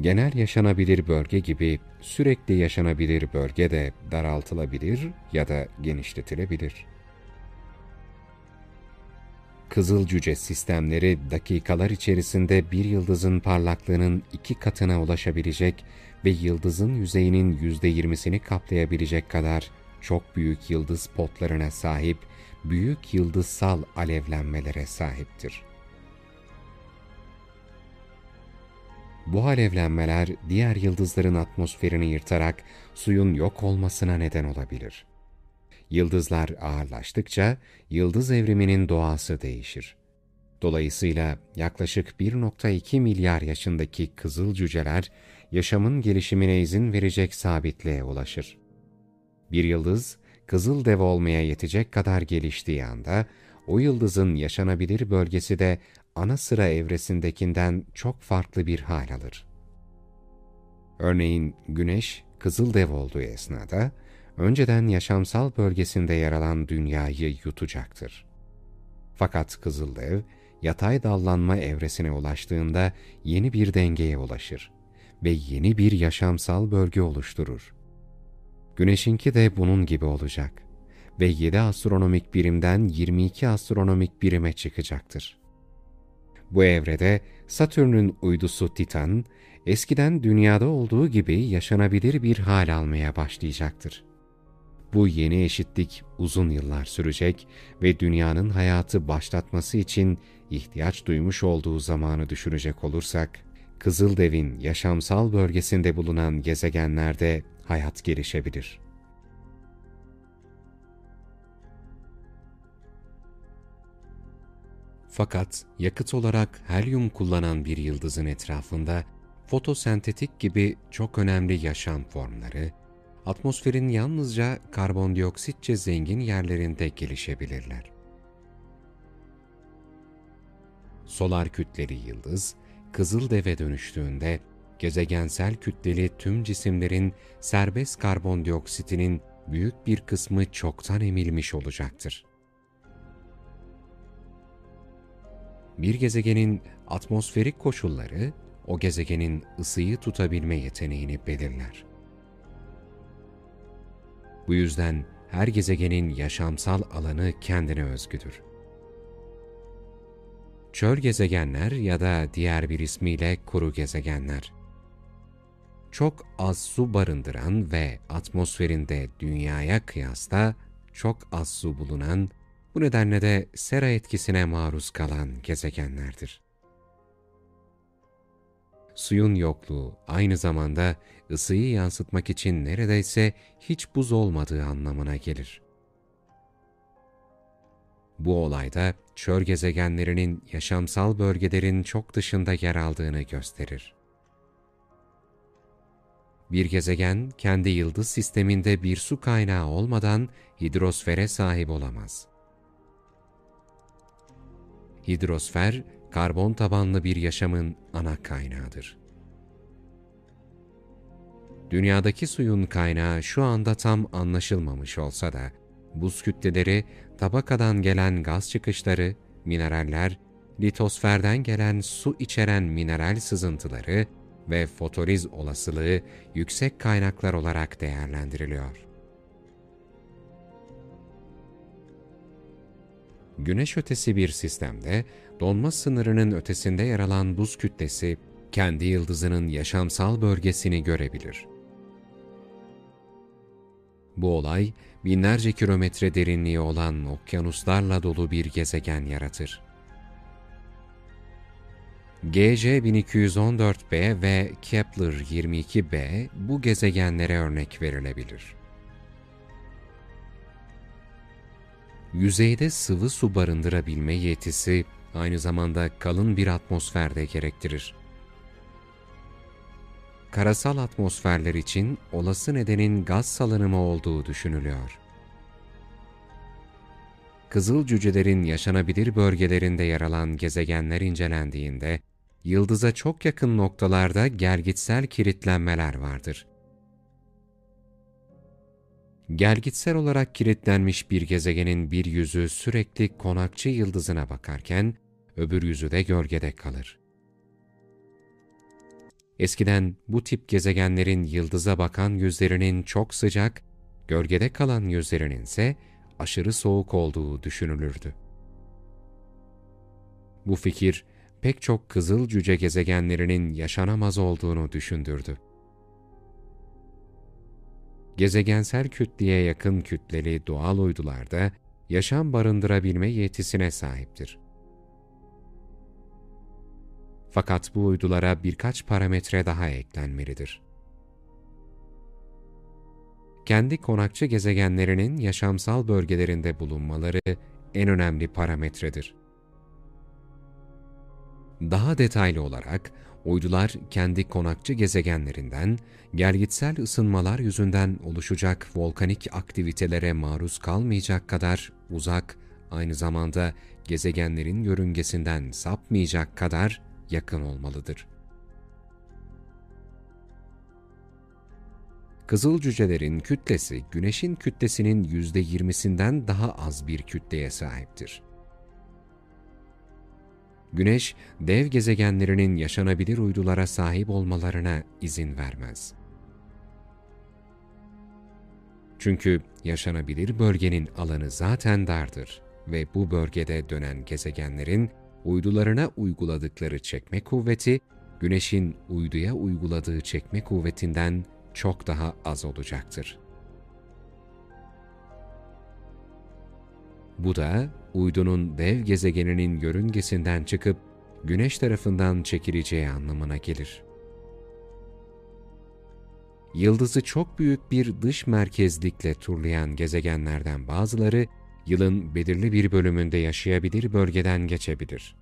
genel yaşanabilir bölge gibi sürekli yaşanabilir bölge de daraltılabilir ya da genişletilebilir. Kızıl cüce sistemleri dakikalar içerisinde bir yıldızın parlaklığının iki katına ulaşabilecek ve yıldızın yüzeyinin yüzde yirmisini kaplayabilecek kadar çok büyük yıldız potlarına sahip büyük yıldızsal alevlenmelere sahiptir. Bu alevlenmeler diğer yıldızların atmosferini yırtarak suyun yok olmasına neden olabilir. Yıldızlar ağırlaştıkça yıldız evriminin doğası değişir. Dolayısıyla yaklaşık 1.2 milyar yaşındaki kızıl cüceler yaşamın gelişimine izin verecek sabitliğe ulaşır. Bir yıldız, kızıl dev olmaya yetecek kadar geliştiği anda, o yıldızın yaşanabilir bölgesi de ana sıra evresindekinden çok farklı bir hal alır. Örneğin Güneş, kızıl dev olduğu esnada, önceden yaşamsal bölgesinde yer alan dünyayı yutacaktır. Fakat Kızıldev, yatay dallanma evresine ulaştığında yeni bir dengeye ulaşır ve yeni bir yaşamsal bölge oluşturur. Güneşinki de bunun gibi olacak ve 7 astronomik birimden 22 astronomik birime çıkacaktır. Bu evrede Satürn'ün uydusu Titan, eskiden dünyada olduğu gibi yaşanabilir bir hal almaya başlayacaktır. Bu yeni eşitlik uzun yıllar sürecek ve dünyanın hayatı başlatması için ihtiyaç duymuş olduğu zamanı düşünecek olursak, Kızıldev'in yaşamsal bölgesinde bulunan gezegenlerde hayat gelişebilir. Fakat yakıt olarak helyum kullanan bir yıldızın etrafında fotosentetik gibi çok önemli yaşam formları, atmosferin yalnızca karbondioksitçe zengin yerlerinde gelişebilirler. Solar kütleli yıldız, kızıl deve dönüştüğünde gezegensel kütleli tüm cisimlerin serbest karbondioksitinin büyük bir kısmı çoktan emilmiş olacaktır. Bir gezegenin atmosferik koşulları o gezegenin ısıyı tutabilme yeteneğini belirler. Bu yüzden her gezegenin yaşamsal alanı kendine özgüdür. Çöl gezegenler ya da diğer bir ismiyle kuru gezegenler. Çok az su barındıran ve atmosferinde dünyaya kıyasla çok az su bulunan, bu nedenle de sera etkisine maruz kalan gezegenlerdir. Suyun yokluğu aynı zamanda ısıyı yansıtmak için neredeyse hiç buz olmadığı anlamına gelir. Bu olayda çöl gezegenlerinin yaşamsal bölgelerin çok dışında yer aldığını gösterir. Bir gezegen kendi yıldız sisteminde bir su kaynağı olmadan hidrosfere sahip olamaz. Hidrosfer, karbon tabanlı bir yaşamın ana kaynağıdır. Dünyadaki suyun kaynağı şu anda tam anlaşılmamış olsa da, buz kütleleri, tabakadan gelen gaz çıkışları, mineraller, litosferden gelen su içeren mineral sızıntıları ve fotoliz olasılığı yüksek kaynaklar olarak değerlendiriliyor. Güneş ötesi bir sistemde donma sınırının ötesinde yer alan buz kütlesi kendi yıldızının yaşamsal bölgesini görebilir. Bu olay binlerce kilometre derinliği olan okyanuslarla dolu bir gezegen yaratır. GC 1214b ve Kepler 22b bu gezegenlere örnek verilebilir. Yüzeyde sıvı su barındırabilme yetisi aynı zamanda kalın bir atmosferde gerektirir. Karasal atmosferler için olası nedenin gaz salınımı olduğu düşünülüyor. Kızıl cücelerin yaşanabilir bölgelerinde yer alan gezegenler incelendiğinde, yıldıza çok yakın noktalarda gelgitsel kilitlenmeler vardır. Gelgitsel olarak kilitlenmiş bir gezegenin bir yüzü sürekli konakçı yıldızına bakarken, öbür yüzü de gölgede kalır. Eskiden bu tip gezegenlerin yıldıza bakan yüzlerinin çok sıcak, gölgede kalan yüzlerinin ise aşırı soğuk olduğu düşünülürdü. Bu fikir pek çok kızıl cüce gezegenlerinin yaşanamaz olduğunu düşündürdü. Gezegensel kütleye yakın kütleli doğal uydularda yaşam barındırabilme yetisine sahiptir. Fakat bu uydulara birkaç parametre daha eklenmelidir. Kendi konakçı gezegenlerinin yaşamsal bölgelerinde bulunmaları en önemli parametredir. Daha detaylı olarak, uydular kendi konakçı gezegenlerinden, gelgitsel ısınmalar yüzünden oluşacak volkanik aktivitelere maruz kalmayacak kadar uzak, aynı zamanda gezegenlerin yörüngesinden sapmayacak kadar yakın olmalıdır. Kızıl cücelerin kütlesi, Güneş'in kütlesinin %20'sinden daha az bir kütleye sahiptir. Güneş, dev gezegenlerinin yaşanabilir uydulara sahip olmalarına izin vermez. Çünkü yaşanabilir bölgenin alanı zaten dardır ve bu bölgede dönen gezegenlerin uydularına uyguladıkları çekme kuvveti, Güneş'in uyduya uyguladığı çekme kuvvetinden çok daha az olacaktır. Bu da uydunun dev gezegeninin yörüngesinden çıkıp Güneş tarafından çekileceği anlamına gelir. Yıldızı çok büyük bir dış merkezlikle turlayan gezegenlerden bazıları yılın belirli bir bölümünde yaşayabilir bölgeden geçebilir.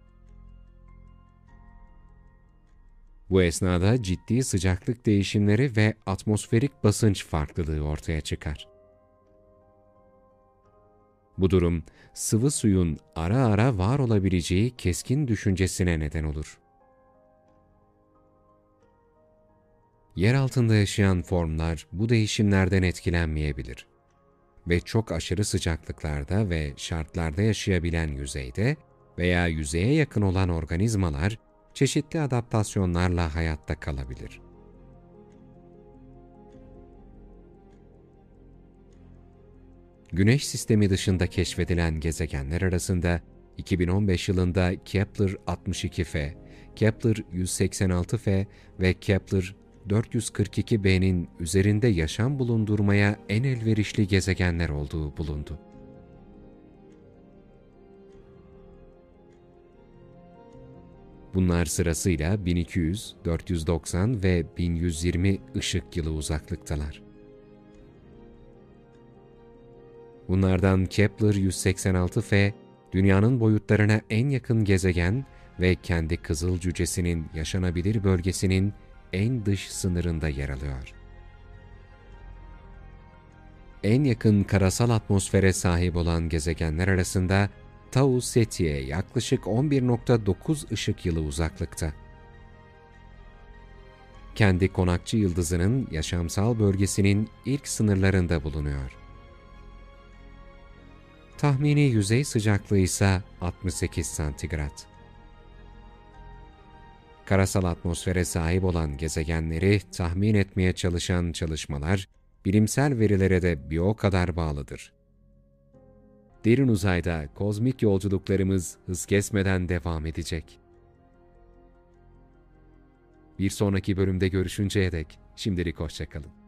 Bu esnada ciddi sıcaklık değişimleri ve atmosferik basınç farklılığı ortaya çıkar. Bu durum, sıvı suyun ara ara var olabileceği keskin düşüncesine neden olur. Yer altında yaşayan formlar bu değişimlerden etkilenmeyebilir ve çok aşırı sıcaklıklarda ve şartlarda yaşayabilen yüzeyde veya yüzeye yakın olan organizmalar çeşitli adaptasyonlarla hayatta kalabilir. Güneş sistemi dışında keşfedilen gezegenler arasında 2015 yılında Kepler 62f, Kepler 186f ve Kepler 442b'nin üzerinde yaşam bulundurmaya en elverişli gezegenler olduğu bulundu. Bunlar sırasıyla 1200, 490 ve 1120 ışık yılı uzaklıktalar. Bunlardan Kepler 186f, dünyanın boyutlarına en yakın gezegen ve kendi kızıl cücesinin yaşanabilir bölgesinin en dış sınırında yer alıyor. En yakın karasal atmosfere sahip olan gezegenler arasında Tau Ceti'ye yaklaşık 11.9 ışık yılı uzaklıkta. Kendi konakçı yıldızının yaşamsal bölgesinin ilk sınırlarında bulunuyor. Tahmini yüzey sıcaklığı ise 68 santigrat. Karasal atmosfere sahip olan gezegenleri tahmin etmeye çalışan çalışmalar, bilimsel verilere de bir o kadar bağlıdır. Derin uzayda kozmik yolculuklarımız hız kesmeden devam edecek. Bir sonraki bölümde görüşünceye dek şimdilik hoşçakalın.